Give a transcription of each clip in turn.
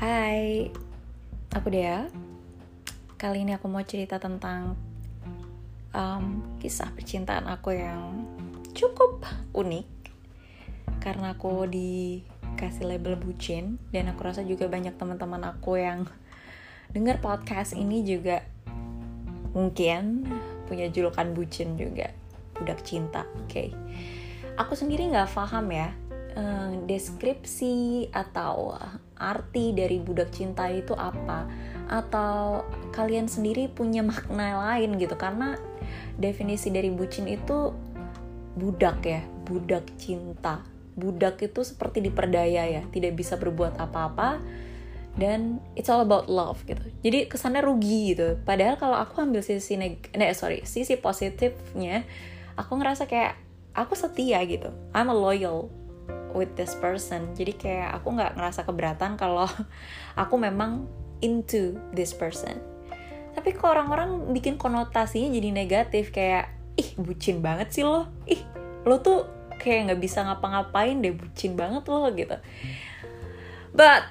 Hai, aku Dea. Kali ini aku mau cerita tentang um, kisah percintaan aku yang cukup unik karena aku dikasih label bucin dan aku rasa juga banyak teman-teman aku yang dengar podcast ini juga mungkin punya julukan bucin juga budak cinta oke okay. aku sendiri nggak paham ya uh, deskripsi atau arti dari budak cinta itu apa? Atau kalian sendiri punya makna lain gitu? Karena definisi dari bucin itu budak ya budak cinta. Budak itu seperti diperdaya ya tidak bisa berbuat apa-apa dan it's all about love gitu. Jadi kesannya rugi gitu. Padahal kalau aku ambil sisi neg eh, sorry sisi positifnya aku ngerasa kayak aku setia gitu. I'm a loyal with this person. Jadi kayak aku nggak ngerasa keberatan kalau aku memang into this person. Tapi kok orang-orang bikin konotasinya jadi negatif kayak ih bucin banget sih lo. Ih lo tuh kayak nggak bisa ngapa-ngapain deh bucin banget lo gitu. But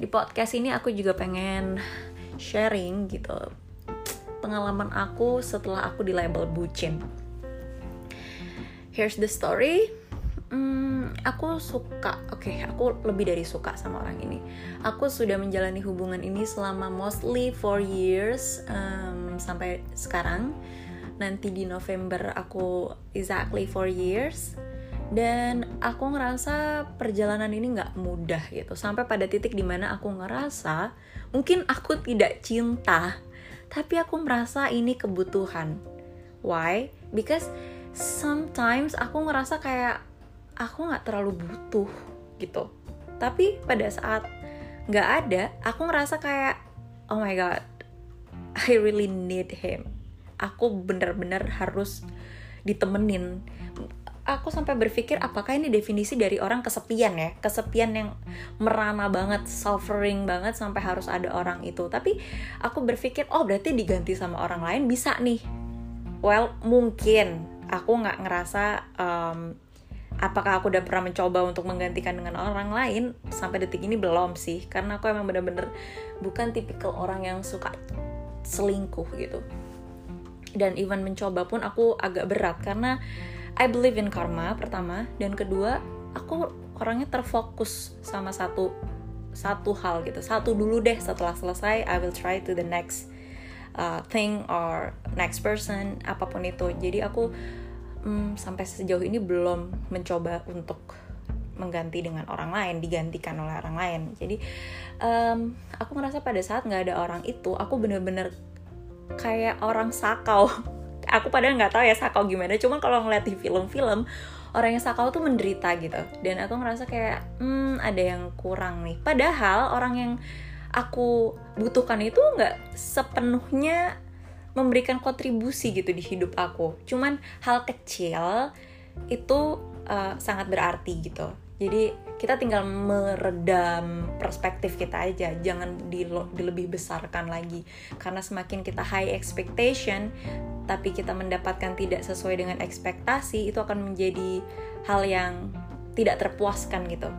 di podcast ini aku juga pengen sharing gitu pengalaman aku setelah aku di label bucin. Here's the story aku suka, oke, okay, aku lebih dari suka sama orang ini. Aku sudah menjalani hubungan ini selama mostly four years um, sampai sekarang. Nanti di November aku exactly four years. Dan aku ngerasa perjalanan ini nggak mudah gitu. Sampai pada titik di mana aku ngerasa mungkin aku tidak cinta, tapi aku merasa ini kebutuhan. Why? Because sometimes aku ngerasa kayak aku nggak terlalu butuh gitu. Tapi pada saat nggak ada aku ngerasa kayak oh my god I really need him. Aku bener-bener harus ditemenin. Aku sampai berpikir apakah ini definisi dari orang kesepian ya? Kesepian yang merana banget suffering banget sampai harus ada orang itu. Tapi aku berpikir oh berarti diganti sama orang lain bisa nih. Well mungkin. Aku nggak ngerasa um, apakah aku udah pernah mencoba untuk menggantikan dengan orang lain sampai detik ini belum sih. Karena aku emang bener-bener bukan tipikal orang yang suka selingkuh gitu. Dan even mencoba pun aku agak berat karena I believe in karma pertama dan kedua aku orangnya terfokus sama satu satu hal gitu. Satu dulu deh setelah selesai I will try to the next uh, thing or next person apa pun itu. Jadi aku hmm, sampai sejauh ini belum mencoba untuk mengganti dengan orang lain digantikan oleh orang lain. Jadi um, aku ngerasa pada saat nggak ada orang itu aku bener-bener kayak orang sakau. Aku padahal nggak tahu ya sakau gimana cuman kalau ngeliat di film-film orang yang sakau tuh menderita gitu. Dan aku ngerasa kayak hmm ada yang kurang nih. Padahal orang yang aku butuhkan itu nggak sepenuhnya memberikan kontribusi gitu di hidup aku. Cuman hal kecil itu uh, sangat berarti gitu. Jadi kita tinggal meredam perspektif kita aja jangan dilebih besarkan lagi. Karena semakin kita high expectation tapi kita mendapatkan tidak sesuai dengan ekspektasi itu akan menjadi hal yang tidak terpuaskan gitu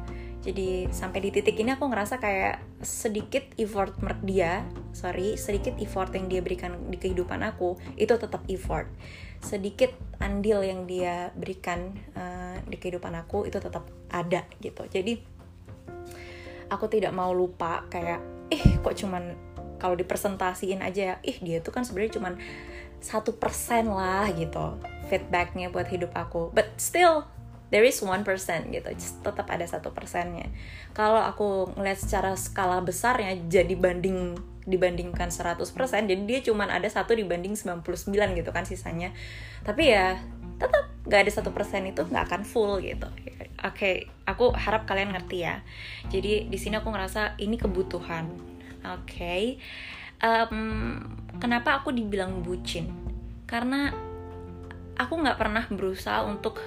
jadi sampai di titik ini aku ngerasa kayak sedikit effort dia sorry sedikit effort yang dia berikan di kehidupan aku itu tetap effort. Sedikit andil yang dia berikan uh, di kehidupan aku itu tetap ada gitu. Jadi aku tidak mau lupa kayak eh kok cuman kalau dipresentasiin aja ya ih dia tuh kan sebenarnya cuman satu persen lah gitu feedbacknya buat hidup aku. But still there is one percent gitu tetap ada satu persennya. Kalau aku ngeliat secara skala besarnya jadi banding dibandingkan 100% jadi dia cuman ada satu dibanding 99 gitu kan sisanya. Tapi ya tetap gak ada satu persen itu nggak akan full gitu. Oke okay, aku harap kalian ngerti ya. Jadi di sini aku ngerasa ini kebutuhan. Oke okay. um, kenapa aku dibilang bucin? Karena aku nggak pernah berusaha untuk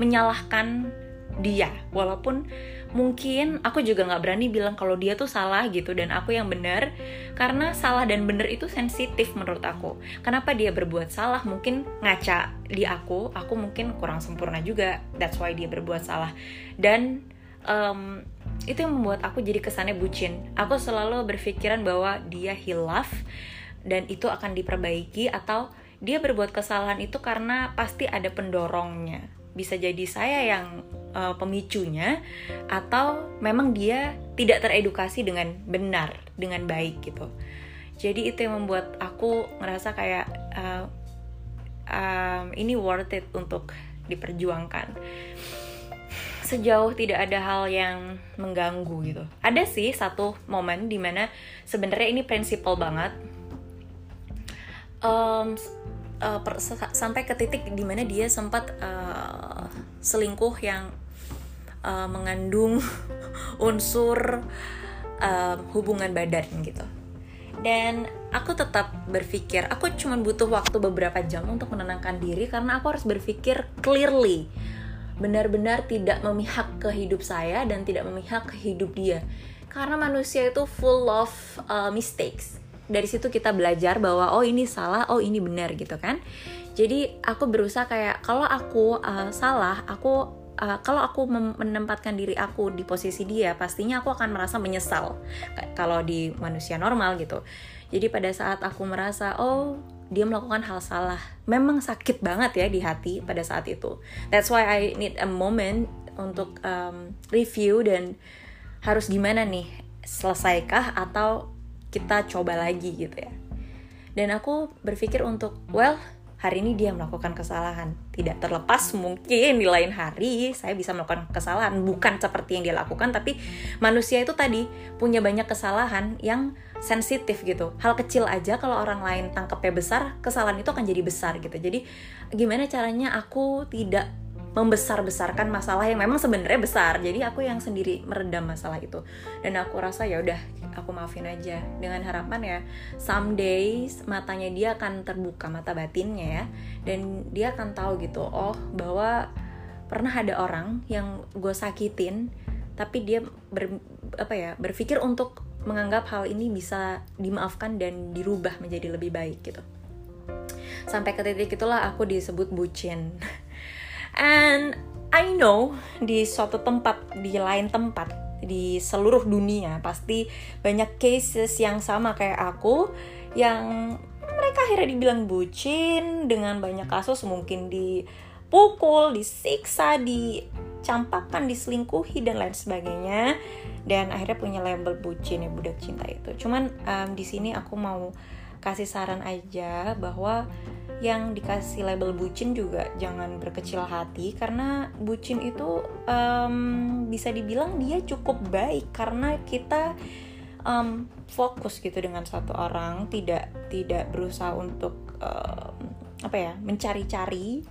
menyalahkan dia. Walaupun mungkin aku juga nggak berani bilang kalau dia tuh salah gitu dan aku yang benar karena salah dan benar itu sensitif menurut aku. Kenapa dia berbuat salah? Mungkin ngaca di aku aku mungkin kurang sempurna juga. That's why dia berbuat salah. Dan um, itu yang membuat aku jadi kesannya bucin. Aku selalu berpikiran bahwa dia hilaf dan itu akan diperbaiki atau dia berbuat kesalahan itu karena pasti ada pendorongnya bisa jadi saya yang uh, pemicunya atau memang dia tidak teredukasi dengan benar dengan baik gitu. Jadi itu yang membuat aku ngerasa kayak uh, um, ini worth it untuk diperjuangkan. Sejauh tidak ada hal yang mengganggu gitu. Ada sih satu momen di mana sebenarnya ini prinsipal banget. Um, uh, per, sampai ke titik di mana dia sempat uh, selingkuh yang uh, mengandung unsur uh, hubungan badan gitu. Dan aku tetap berpikir aku cuma butuh waktu beberapa jam untuk menenangkan diri karena aku harus berpikir clearly. Benar-benar tidak memihak ke hidup saya dan tidak memihak ke hidup dia. Karena manusia itu full of uh, mistakes dari situ kita belajar bahwa oh ini salah oh ini benar gitu kan. Jadi aku berusaha kayak kalau aku uh, salah aku uh, kalau aku menempatkan diri aku di posisi dia pastinya aku akan merasa menyesal kalau di manusia normal gitu. Jadi pada saat aku merasa oh dia melakukan hal salah memang sakit banget ya di hati pada saat itu. That's why I need a moment untuk um, review dan harus gimana nih selesaikah atau kita coba lagi gitu ya dan aku berpikir untuk well hari ini dia melakukan kesalahan. Tidak terlepas mungkin di lain hari saya bisa melakukan kesalahan, bukan seperti yang dia lakukan, tapi manusia itu tadi punya banyak kesalahan yang sensitif gitu. Hal kecil aja kalau orang lain tangkapnya besar, kesalahan itu akan jadi besar gitu. Jadi gimana caranya aku tidak membesar-besarkan masalah yang memang sebenarnya besar. Jadi aku yang sendiri meredam masalah itu. Dan aku rasa ya udah aku maafin aja dengan harapan ya someday matanya dia akan terbuka mata batinnya ya dan dia akan tahu gitu oh bahwa pernah ada orang yang gue sakitin tapi dia ber, apa ya berpikir untuk menganggap hal ini bisa dimaafkan dan dirubah menjadi lebih baik gitu sampai ke titik itulah aku disebut bucin And I know di suatu tempat, di lain tempat, di seluruh dunia pasti banyak cases yang sama kayak aku yang mereka akhirnya dibilang bucin dengan banyak kasus mungkin dipukul, disiksa, dicampakkan, diselingkuhi dan lain sebagainya dan akhirnya punya label bucin ya budak cinta itu. Cuman um, di sini aku mau kasih saran aja bahwa yang dikasih label bucin juga jangan berkecil hati karena bucin itu um, bisa dibilang dia cukup baik karena kita um, fokus gitu dengan satu orang tidak tidak berusaha untuk um, apa ya mencari-cari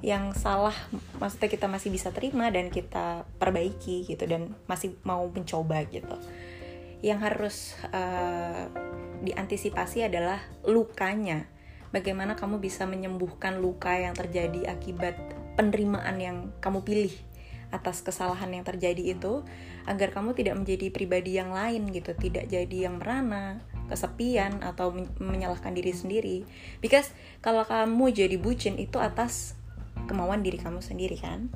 yang salah maksudnya kita masih bisa terima dan kita perbaiki gitu dan masih mau mencoba gitu. Yang harus uh, diantisipasi adalah lukanya bagaimana kamu bisa menyembuhkan luka yang terjadi akibat penerimaan yang kamu pilih atas kesalahan yang terjadi itu agar kamu tidak menjadi pribadi yang lain gitu tidak jadi yang merana kesepian atau menyalahkan diri sendiri. Because kalau kamu jadi bucin itu atas kemauan diri kamu sendiri kan?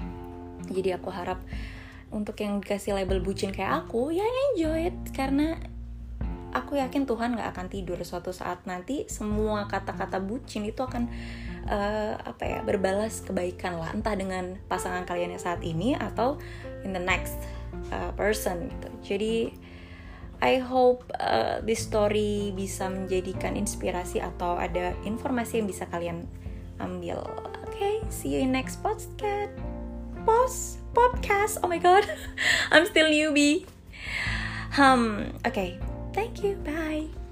Jadi aku harap untuk yang dikasih label bucin kayak aku ya enjoy it. Karena aku yakin Tuhan gak akan tidur suatu saat nanti semua kata-kata bucin itu akan uh, apa ya berbalas kebaikan lah entah dengan pasangan kalian yang saat ini atau in the next uh, person gitu jadi I hope uh, this story bisa menjadikan inspirasi atau ada informasi yang bisa kalian ambil. Oke, okay, see you in next podcast. Post podcast. Oh my god, I'm still newbie. Um, okay. Thank you. Bye.